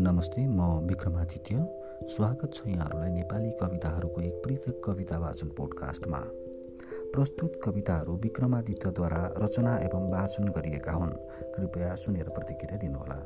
नमस्ते म विक्रमादित्य स्वागत छ यहाँहरूलाई नेपाली कविताहरूको एक पृथक कविता वाचन पोडकास्टमा प्रस्तुत कविताहरू विक्रमादित्यद्वारा रचना एवं वाचन गरिएका हुन्। कृपया सुनेर प्रतिक्रिया दिनुहोला।